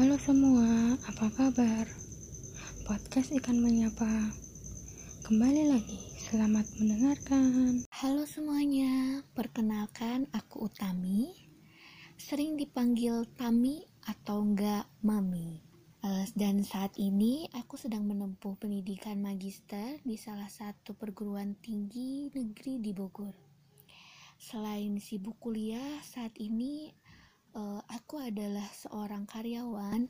Halo semua, apa kabar? Podcast Ikan Menyapa. Kembali lagi, selamat mendengarkan. Halo semuanya, perkenalkan aku Utami. Sering dipanggil Tami atau enggak Mami. Eh, Dan saat ini aku sedang menempuh pendidikan magister di salah satu perguruan tinggi negeri di Bogor. Selain sibuk kuliah, saat ini eh, aku adalah seorang karyawan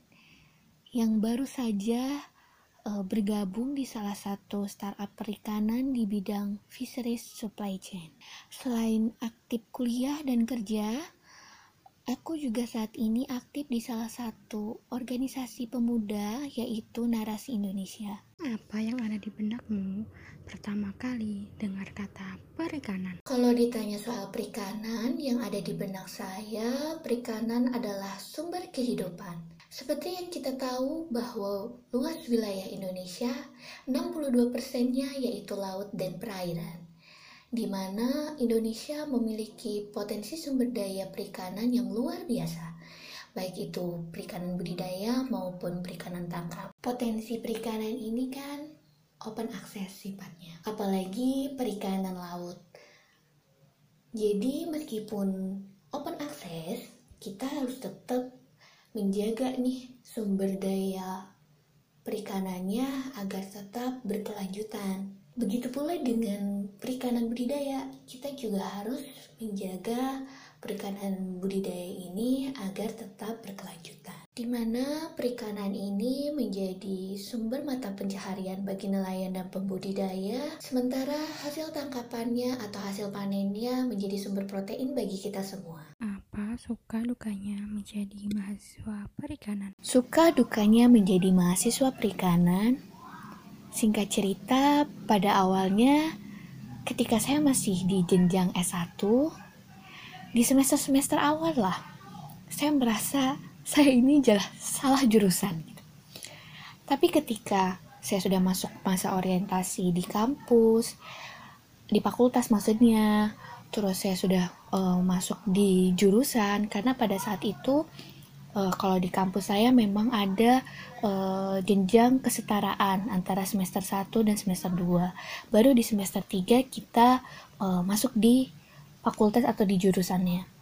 yang baru saja eh, bergabung di salah satu startup perikanan di bidang fisheries supply chain. Selain aktif kuliah dan kerja, aku juga saat ini aktif di salah satu organisasi pemuda yaitu Narasi Indonesia. Apa yang ada di benakmu pertama kali dengar kata perikanan? Kalau ditanya soal perikanan, yang ada di benak saya, perikanan adalah sumber kehidupan. Seperti yang kita tahu bahwa luas wilayah Indonesia, 62%-nya yaitu laut dan perairan. Di mana Indonesia memiliki potensi sumber daya perikanan yang luar biasa. Baik itu perikanan budidaya maupun perikanan tangkap. Potensi perikanan ini kan open access sifatnya. Apalagi perikanan laut. Jadi meskipun open access, kita harus tetap menjaga nih sumber daya perikanannya agar tetap berkelanjutan. Begitu pula dengan perikanan budidaya, kita juga harus menjaga perikanan budidaya ini agar tetap berkelanjutan. Di mana perikanan ini menjadi sumber mata pencaharian bagi nelayan dan pembudidaya, sementara hasil tangkapannya atau hasil panennya menjadi sumber protein bagi kita semua. Apa suka dukanya menjadi mahasiswa perikanan? Suka dukanya menjadi mahasiswa perikanan. Singkat cerita, pada awalnya ketika saya masih di jenjang S1, di semester-semester awal lah, saya merasa saya ini jelas salah jurusan. gitu. Tapi ketika saya sudah masuk masa orientasi di kampus, di fakultas maksudnya, terus saya sudah eh, masuk di jurusan karena pada saat itu eh, kalau di kampus saya memang ada eh, jenjang kesetaraan antara semester 1 dan semester 2. Baru di semester 3 kita eh, masuk di fakultas atau di jurusannya.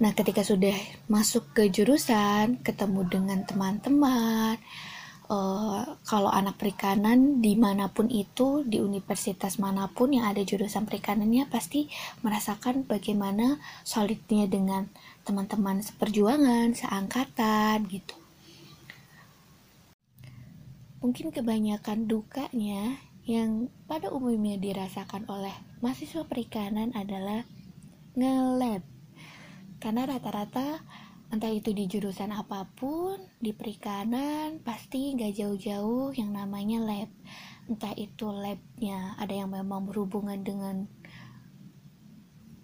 Nah, ketika sudah masuk ke jurusan, ketemu dengan teman-teman, eh, kalau anak perikanan di mana pun itu, di universitas mana pun yang ada jurusan perikanannya, pasti merasakan bagaimana solidnya dengan teman-teman seperjuangan, seangkatan, gitu. Mungkin kebanyakan dukanya yang pada umumnya dirasakan oleh mahasiswa perikanan adalah nge-lab karena rata-rata entah itu di jurusan apa pun di perikanan pasti gak jauh-jauh yang namanya lab. Entah itu labnya ada yang memang berhubungan dengan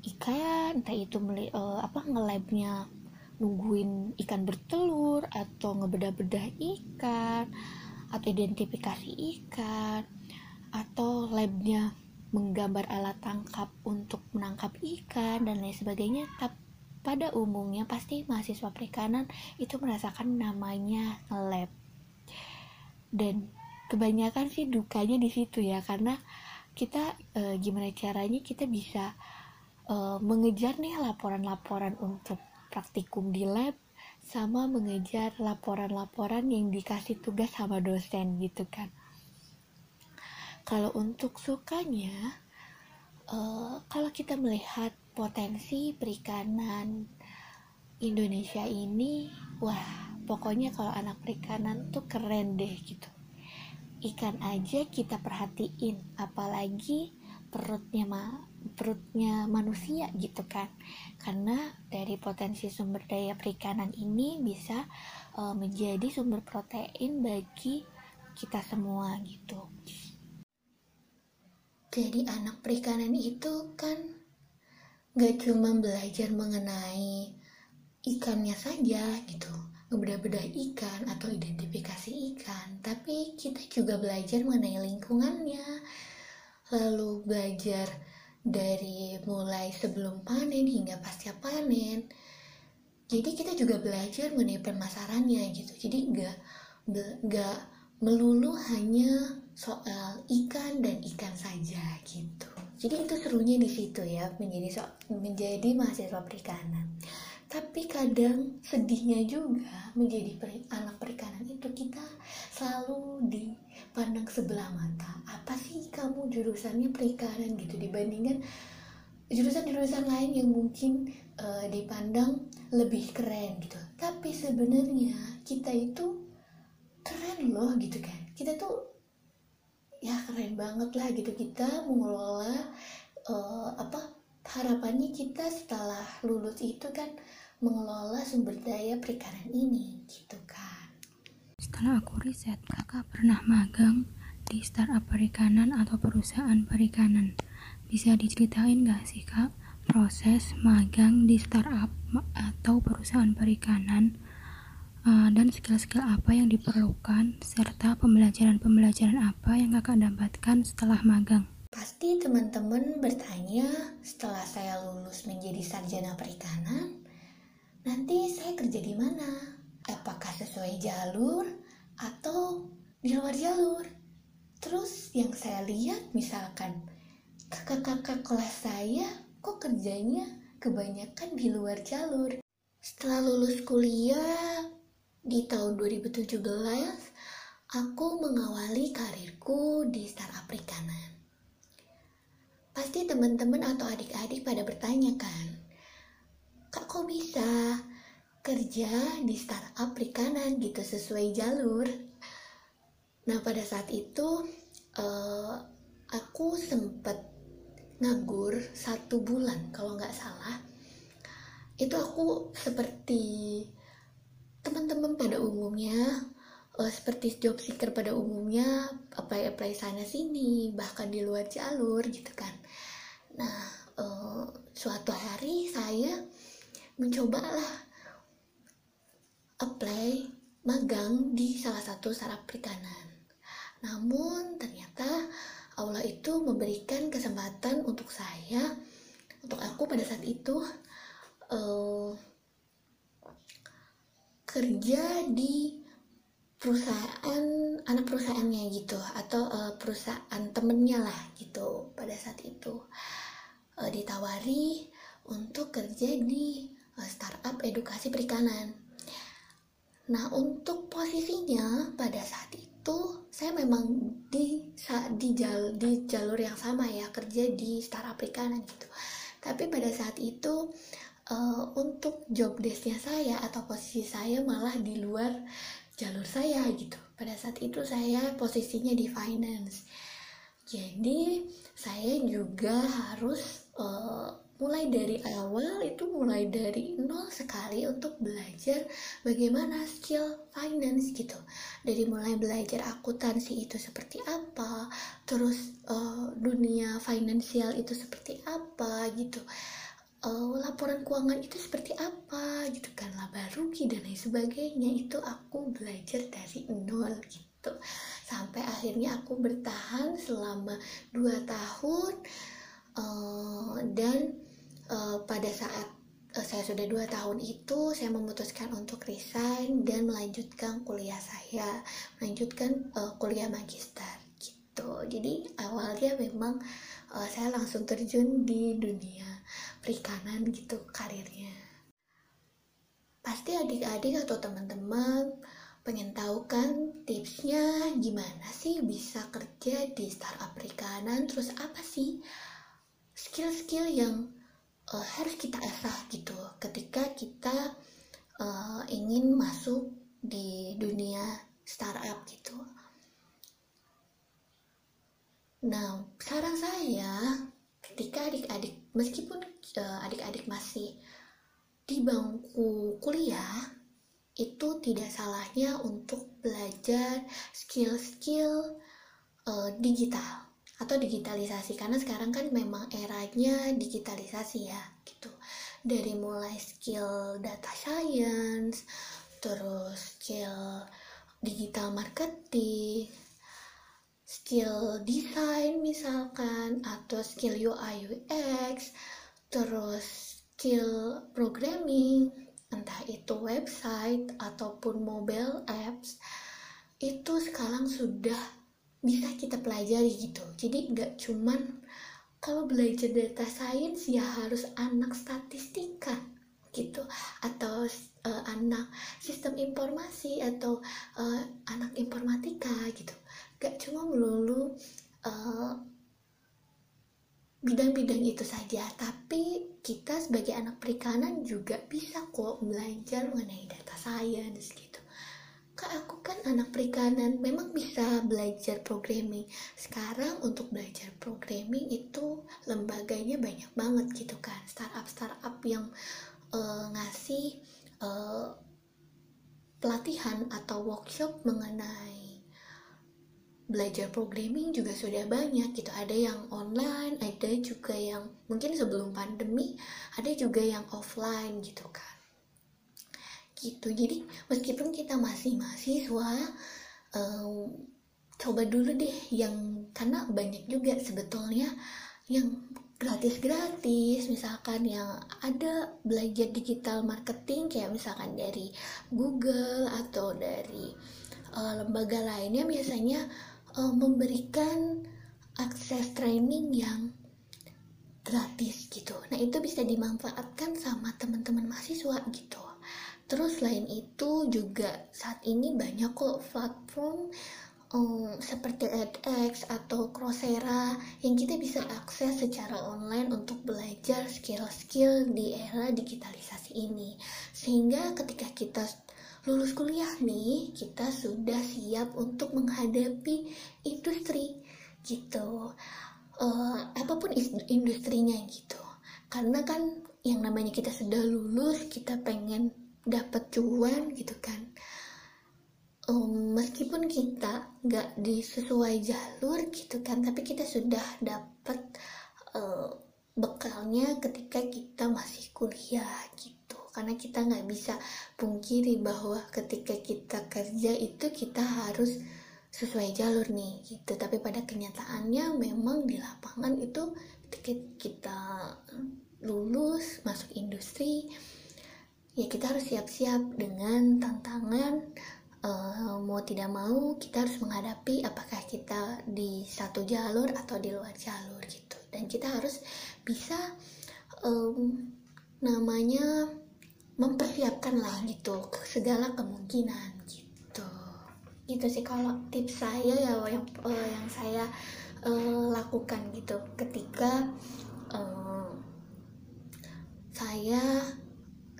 ikan entah itu eh, apa ngelabnya nungguin ikan bertelur atau ngebedah-bedah ikan atau identifikasi ikan atau labnya menggambar alat tangkap untuk menangkap ikan dan lain sebagainya tapi pada umumnya pasti mahasiswa perikanan itu merasakan namanya lab dan kebanyakan sih dukanya di situ ya karena kita e, gimana caranya kita bisa e, mengejar nih laporan-laporan untuk praktikum di lab sama mengejar laporan-laporan yang dikasih tugas sama dosen gitu kan. Kalau untuk sukanya uh, kalau kita melihat potensi perikanan Indonesia ini, wah, pokoknya kalau anak perikanan tuh keren deh gitu. Ikan aja kita perhatiin, apalagi perutnya ma perutnya manusia gitu kan. Karena dari potensi sumber daya perikanan ini bisa uh, menjadi sumber protein bagi kita semua gitu. Jadi anak perikanan itu kan gak cuma belajar mengenai ikannya saja gitu ngebedah-bedah ikan atau identifikasi ikan tapi kita juga belajar mengenai lingkungannya. Lalu belajar dari mulai sebelum panen hingga pasca panen. Jadi kita juga belajar mengenai pemasarannya gitu. Jadi nggak nggak melulu hanya soal ikan dan ikan saja gitu jadi itu serunya di situ ya menjadi so menjadi mahasiswa perikanan. Tapi kadang sedihnya juga menjadi peri, anak perikanan itu kita selalu dipandang sebelah mata. Apa sih kamu jurusannya perikanan gitu? Dibandingkan jurusan-jurusan lain yang mungkin uh, dipandang lebih keren gitu. Tapi sebenarnya kita itu keren loh gitu kan. Kita tuh ya keren banget lah gitu. Kita mengelola uh, apa harapannya kita setelah lulus itu kan mengelola sumber daya perikanan ini gitu kan. Setelah aku riset kakak pernah magang di startup perikanan atau perusahaan perikanan. Bisa diceritain gak sih kak proses magang di startup atau perusahaan perikanan uh, dan skill-skill apa yang diperlukan serta pembelajaran-pembelajaran apa yang kakak dapatkan setelah magang Pasti teman-teman bertanya setelah saya lulus menjadi sarjana perikanan, nanti saya kerja di mana? Apakah sesuai jalur atau di luar jalur? Terus yang saya lihat misalkan kakak-kakak kelas saya kok kerjanya kebanyakan di luar jalur. Setelah lulus kuliah di tahun 2017, aku mengawali karirku di startup perikanan. Pasti teman-teman atau adik-adik pada bertanya kan, kak kok bisa kerja di startup perikanan gitu sesuai jalur nah pada saat itu uh, aku sempet nganggur satu bulan kalau nggak salah itu aku seperti teman-teman pada umumnya uh, seperti job seeker pada umumnya apply apply sana sini bahkan di luar jalur gitu kan nah uh, suatu hari saya mencobalah apply magang di salah satu sarap perikanan. Namun ternyata Allah itu memberikan kesempatan untuk saya, untuk aku pada saat itu uh, kerja di perusahaan anak perusahaannya gitu atau uh, perusahaan temennya lah gitu pada saat itu uh, ditawari untuk kerja di startup edukasi perikanan. Nah, untuk posisinya pada saat itu saya memang di di jalur, di jalur yang sama ya, kerja di startup perikanan gitu. Tapi pada saat itu uh, untuk job desknya saya atau posisi saya malah di luar jalur saya gitu. Pada saat itu saya posisinya di finance. Jadi saya juga harus uh, mulai dari awal itu mulai dari nol sekali untuk belajar bagaimana skill finance gitu dari mulai belajar akuntansi itu seperti apa terus uh, dunia finansial itu seperti apa gitu uh, laporan keuangan itu seperti apa gitu kan laba rugi dan lain sebagainya. Itu aku belajar dari nol gitu. Sampai akhirnya aku bertahan selama dua tahun uh, dan uh, pada saat saya sudah dua tahun itu saya memutuskan untuk resign dan melanjutkan kuliah saya melanjutkan uh, kuliah magister gitu. Jadi awalnya memang uh, saya langsung terjun di dunia perikanan gitu karirnya pasti adik-adik atau teman-teman pengen tahu kan tipsnya gimana sih bisa kerja di startup perikanan terus apa sih skill-skill yang uh, harus kita asah gitu ketika kita uh, ingin masuk di dunia startup gitu. Nah, saran saya ketika adik-adik meskipun uh, adik-adik masih di bangku kuliah itu tidak salahnya untuk belajar skill-skill uh, digital atau digitalisasi. Karena sekarang kan memang eranya digitalisasi ya gitu. Dari mulai skill data science terus skill digital marketing skill design misalkan atau skill UI UX terus skill programming entah itu website ataupun mobile apps itu sekarang sudah bisa kita pelajari gitu. Jadi nggak cuman kalau belajar data science ya harus anak statistika gitu atau uh, anak sistem informasi atau uh, anak informatika gitu gak cuma melulu uh, bidang-bidang itu saja tapi kita sebagai anak perikanan juga bisa kok belajar mengenai data science gitu. Kak aku kan anak perikanan memang bisa belajar programming. Sekarang untuk belajar programming itu lembaganya banyak banget gitu kan startup startup yang uh, ngasih uh, pelatihan atau workshop mengenai belajar programming juga sudah banyak gitu. Ada yang online ada juga yang mungkin sebelum pandemi ada juga yang offline gitu kan. Gitu. Jadi meskipun kita masih mahasiswa um, coba dulu deh yang karena banyak juga sebetulnya yang gratis-gratis. Misalkan yang ada belajar digital marketing kayak misalkan dari Google atau dari uh, lembaga lainnya biasanya uh, memberikan akses training yang gratis gitu. Nah, itu bisa dimanfaatkan sama teman-teman mahasiswa gitu. Terus selain itu juga saat ini banyak kok platform um, seperti edX atau Coursera yang kita bisa akses secara online untuk belajar skill-skill di era digitalisasi ini. Sehingga ketika kita lulus kuliah nih, kita sudah siap untuk menghadapi industri gitu. Uh, apa pun industrinya gitu. Karena kan yang namanya kita sudah lulus, kita pengen dapat cuan gitu kan um, meskipun kita nggak di sesuai jalur gitu kan tapi kita sudah dapat uh, bekalnya ketika kita masih kuliah gitu karena kita nggak bisa pungkiri bahwa ketika kita kerja itu kita harus sesuai jalur nih gitu. Tapi pada kenyataannya memang di lapangan itu ketika kita lulus masuk industri ya kita harus siap-siap dengan tantangan uh, mau tidak mau kita harus menghadapi apakah kita di satu jalur atau di luar jalur gitu. Dan kita harus bisa um, namanya mempersiapkan lah gitu segala kemungkinan gitu. Gitu sih kalau tips saya ya yang uh, yang saya uh, lakukan gitu. Ketika uh, saya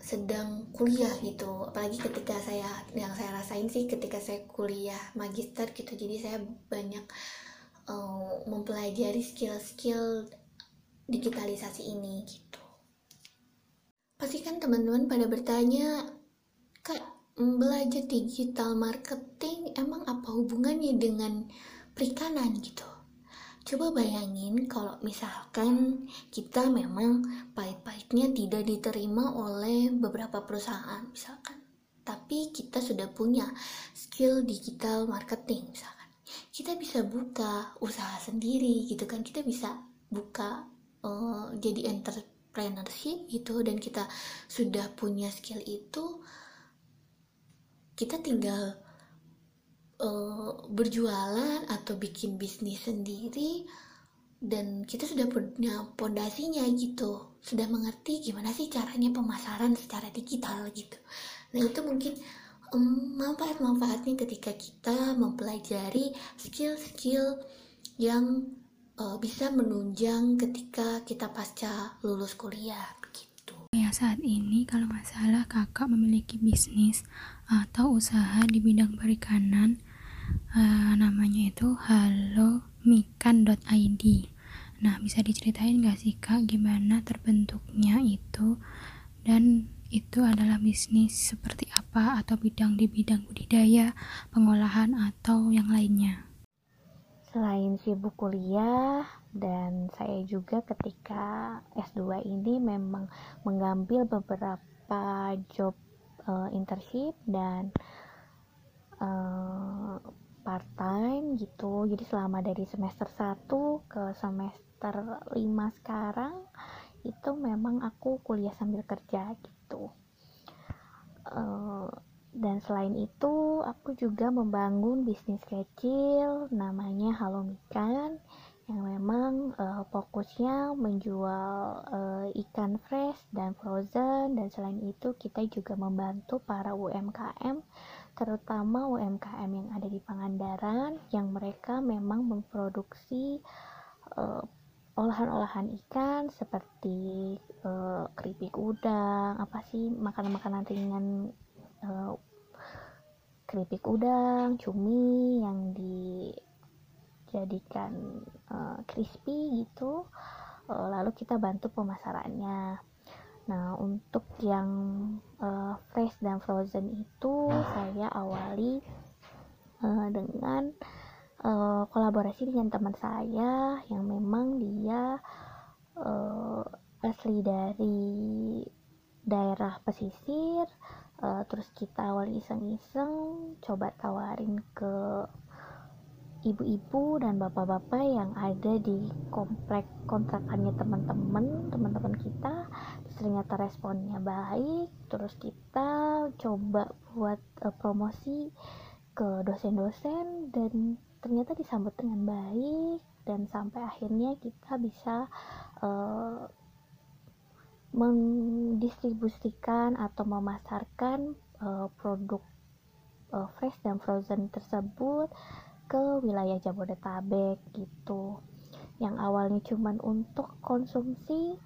sedang kuliah gitu. Apalagi ketika saya yang saya rasain sih ketika saya kuliah magister gitu. Jadi saya banyak uh, mempelajari skill-skill digitalisasi ini gitu pasti kan teman-teman pada bertanya kak belajar digital marketing emang apa hubungannya dengan perikanan gitu Coba bayangin kalau misalkan kita memang pahit-pahitnya tidak diterima oleh beberapa perusahaan misalkan. Tapi kita sudah punya skill digital marketing misalkan. Kita bisa buka usaha sendiri gitu kan. Kita bisa buka uh, jadi entrepreneurship gitu dan kita sudah punya skill itu kita tinggal uh, berjualan atau bikin bisnis sendiri dan kita sudah punya pondasinya gitu. Sudah mengerti gimana sih caranya pemasaran secara digital gitu. Nah itu mungkin um, manfaat-manfaatnya ketika kita mempelajari skill-skill yang uh, bisa menunjang ketika kita pasca lulus kuliah gitu. Ya saat ini kalau nggak salah kakak memiliki bisnis atau usaha di bidang perikanan uh, namanya itu halomikan.id nah bisa diceritain gak sih kak gimana terbentuknya itu dan itu adalah bisnis seperti apa atau bidang di bidang budidaya, pengolahan atau yang lainnya. Selain sibuk kuliah dan saya juga ketika S2 ini memang mengambil beberapa job uh, internship dan uh, part time gitu. Jadi selama dari semester 1 ke semester 5 sekarang itu memang aku kuliah sambil kerja gitu. Uh, dan selain itu aku juga membangun bisnis kecil namanya Halo Mikan yang memang uh, fokusnya menjual uh, ikan fresh dan frozen dan selain itu kita juga membantu para UMKM terutama UMKM yang ada di Pangandaran yang mereka memang memproduksi uh, olahan-olahan ikan seperti uh, keripik udang apa sih makanan-makanan ringan uh, keripik udang cumi yang di jadikan uh, crispy gitu uh, lalu kita bantu pemasarannya. Nah untuk yang uh, fresh dan frozen itu saya awali uh, dengan uh, kolaborasi dengan teman saya yang memang dia uh, asli dari daerah pesisir. Uh, terus kita awal iseng-iseng coba tawarin ke ibu-ibu dan bapak-bapak yang ada di komplek kontrakannya teman-teman teman-teman kita. Ternyata responnya baik. Terus kita coba buat uh, promosi ke dosen-dosen dan ternyata disambut dengan baik. Dan sampai akhirnya kita bisa uh, mendistribusikan atau memasarkan uh, produk uh, fresh dan frozen tersebut ke wilayah Jabodetabek gitu. Yang awalnya cuman untuk konsumsi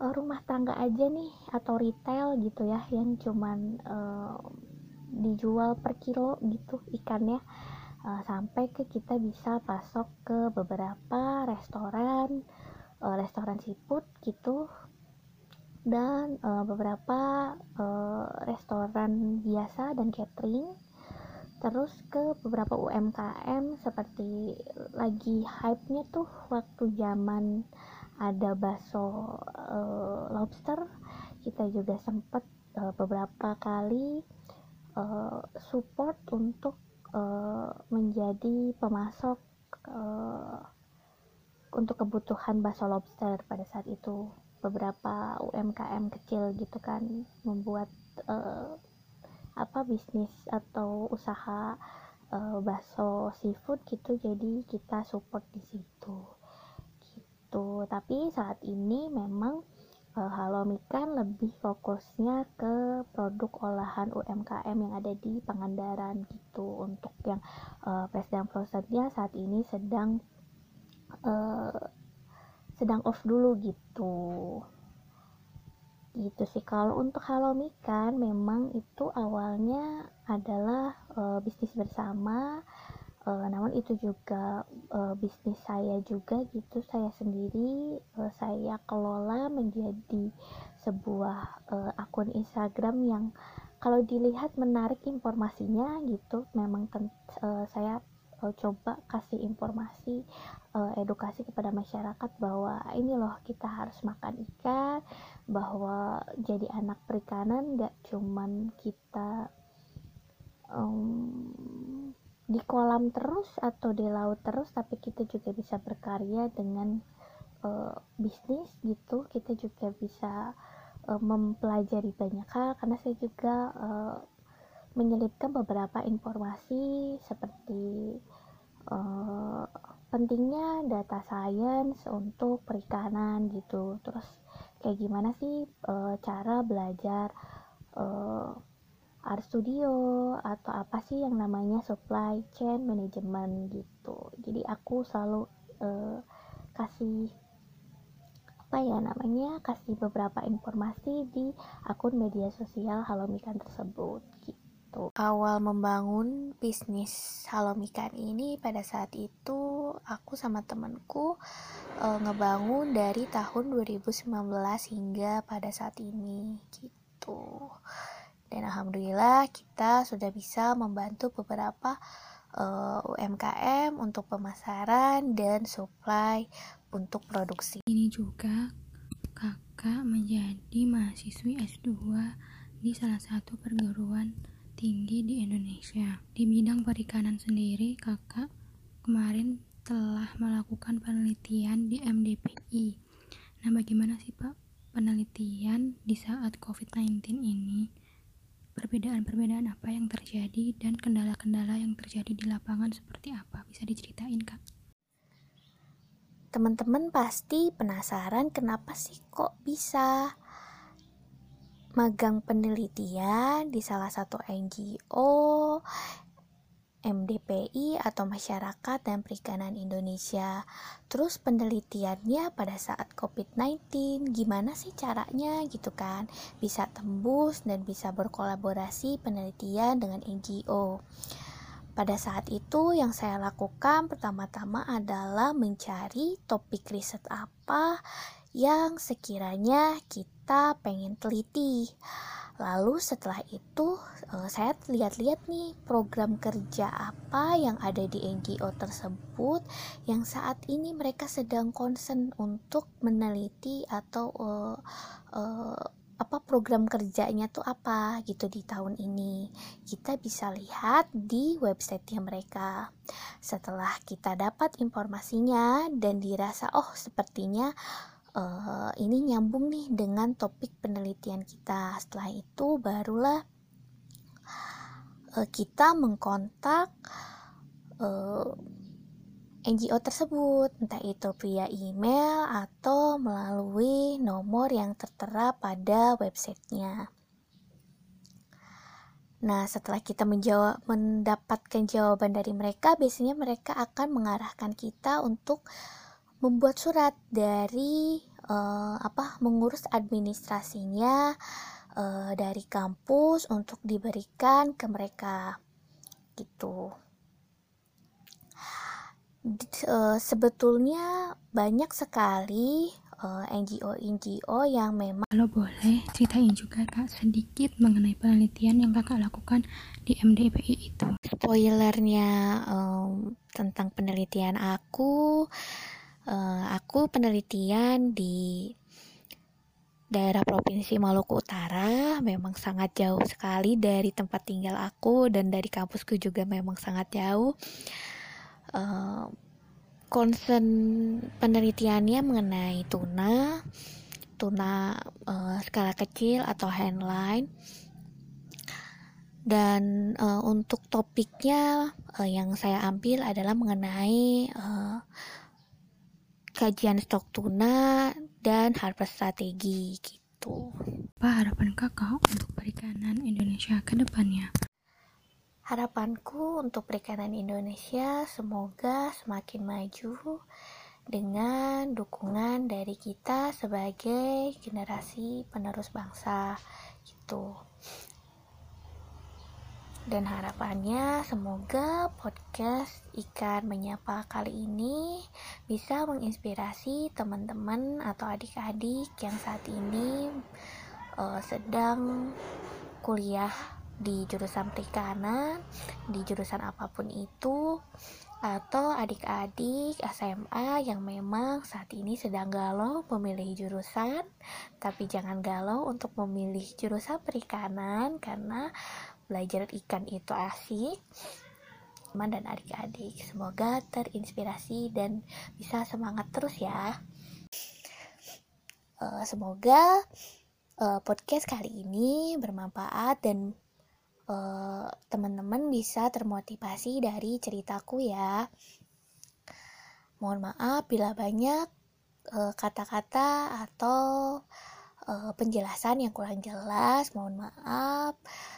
uh, rumah tangga aja nih atau retail gitu ya yang cuman uh, dijual per kilo gitu ikannya. Uh, sampai ke kita bisa pasok ke beberapa restoran uh, restoran seafood gitu. Dan uh, beberapa uh, restoran biasa dan catering terus ke beberapa UMKM seperti lagi hype-nya tuh waktu zaman ada bakso uh, lobster kita juga sempat uh, beberapa kali uh, support untuk uh, menjadi pemasok uh, untuk kebutuhan bakso lobster pada saat itu. Beberapa UMKM kecil gitu kan membuat uh, apa bisnis atau usaha uh, bakso seafood gitu jadi kita support di situ. Gitu. Tapi saat ini memang uh, Halo Mikan lebih fokusnya ke produk olahan UMKM yang ada di Pangandaran gitu. Untuk yang uh, Presiden Frozennya saat ini sedang uh, sedang off dulu gitu gitu sih. Kalau untuk Halo Mikan memang itu awalnya adalah uh, bisnis bersama. Uh, namun itu juga uh, bisnis saya juga gitu. Saya sendiri uh, saya kelola menjadi sebuah uh, akun Instagram yang kalau dilihat menarik informasinya gitu. Memang uh, saya uh, coba kasih informasi uh, edukasi kepada masyarakat bahwa ini loh kita harus makan ikan bahwa jadi anak perikanan gak cuman kita um, di kolam terus atau di laut terus tapi kita juga bisa berkarya dengan uh, bisnis gitu. Kita juga bisa mempelajari banyak hal karena saya juga uh, menyelipkan beberapa informasi seperti uh, pentingnya data science untuk perikanan gitu terus kayak gimana sih uh, cara belajar uh, art studio atau apa sih yang namanya supply chain management gitu jadi aku selalu uh, kasih apa ya namanya kasih beberapa informasi di akun media sosial Halomikan tersebut gitu. Awal membangun bisnis Halomikan ini pada saat itu aku sama temanku e, ngebangun dari tahun 2019 hingga pada saat ini gitu. Dan alhamdulillah kita sudah bisa membantu beberapa e, UMKM untuk pemasaran dan supply untuk produksi. Ini juga kakak menjadi mahasiswi S2 di salah satu perguruan tinggi di Indonesia. Di bidang perikanan sendiri, kakak kemarin telah melakukan penelitian di MDPI. Nah, bagaimana sih Pak penelitian di saat COVID-19 ini? perbedaan-perbedaan apa yang terjadi dan kendala-kendala yang terjadi di lapangan seperti apa? Bisa diceritain, Kak? Teman-teman pasti penasaran kenapa sih kok bisa magang penelitian di salah satu NGO MDPI atau Masyarakat dan Perikanan Indonesia. Terus penelitiannya pada saat COVID-19, gimana sih caranya gitu kan? Bisa tembus dan bisa berkolaborasi penelitian dengan NGO. Pada saat itu yang saya lakukan pertama-tama adalah mencari topik riset apa yang sekiranya kita pengen teliti. Lalu setelah itu uh, saya lihat-lihat nih program kerja apa yang ada di NGO tersebut yang saat ini mereka sedang concern untuk meneliti atau uh, uh, apa program kerjanya tuh apa gitu di tahun ini kita bisa lihat di websitenya mereka setelah kita dapat informasinya dan dirasa oh sepertinya uh, ini nyambung nih dengan topik penelitian kita. Setelah itu barulah uh, kita mengkontak uh, eh, NGO tersebut, entah itu via email atau melalui nomor yang tertera pada websitenya. Nah, setelah kita menjawab, mendapatkan jawaban dari mereka, biasanya mereka akan mengarahkan kita untuk membuat surat dari uh, apa mengurus administrasinya uh, dari kampus untuk diberikan ke mereka gitu. Uh, sebetulnya banyak sekali NGO-NGO yang memang kalau boleh ceritain juga kak sedikit mengenai penelitian yang kakak lakukan di MDPI itu. Spoilernya um, tentang penelitian aku uh, aku penelitian di daerah provinsi Maluku Utara memang sangat jauh sekali dari tempat tinggal aku dan dari kampusku juga memang sangat jauh. Uh, penelitiannya mengenai tuna, tuna uh, skala kecil atau handline. Dan uh, untuk topiknya uh, yang saya ambil adalah mengenai uh, kajian stok tuna dan harvest strategi gitu. Apa harapan kakak untuk perikanan Indonesia ke depannya? Harapanku untuk perikanan Indonesia semoga semakin maju dengan dukungan dari kita sebagai generasi penerus bangsa gitu dan harapannya semoga podcast ikan menyapa kali ini bisa menginspirasi teman-teman atau adik-adik yang saat ini uh, sedang kuliah di jurusan perikanan di jurusan apa pun itu atau adik-adik SMA yang memang saat ini sedang galau memilih jurusan. Tapi jangan galau untuk memilih jurusan perikanan karena belajar ikan itu asik. Teman dan adik-adik semoga terinspirasi dan bisa semangat terus ya. Uh, semoga uh, podcast kali ini bermanfaat dan uh, teman-teman bisa termotivasi dari ceritaku ya. Mohon maaf bila banyak kata-kata uh, atau uh, penjelasan yang kurang jelas mohon maaf.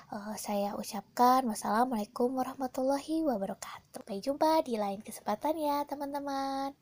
Uh, saya ucapkan wassalamualaikum warahmatullahi wabarakatuh. Sampai jumpa di lain kesempatan ya teman-teman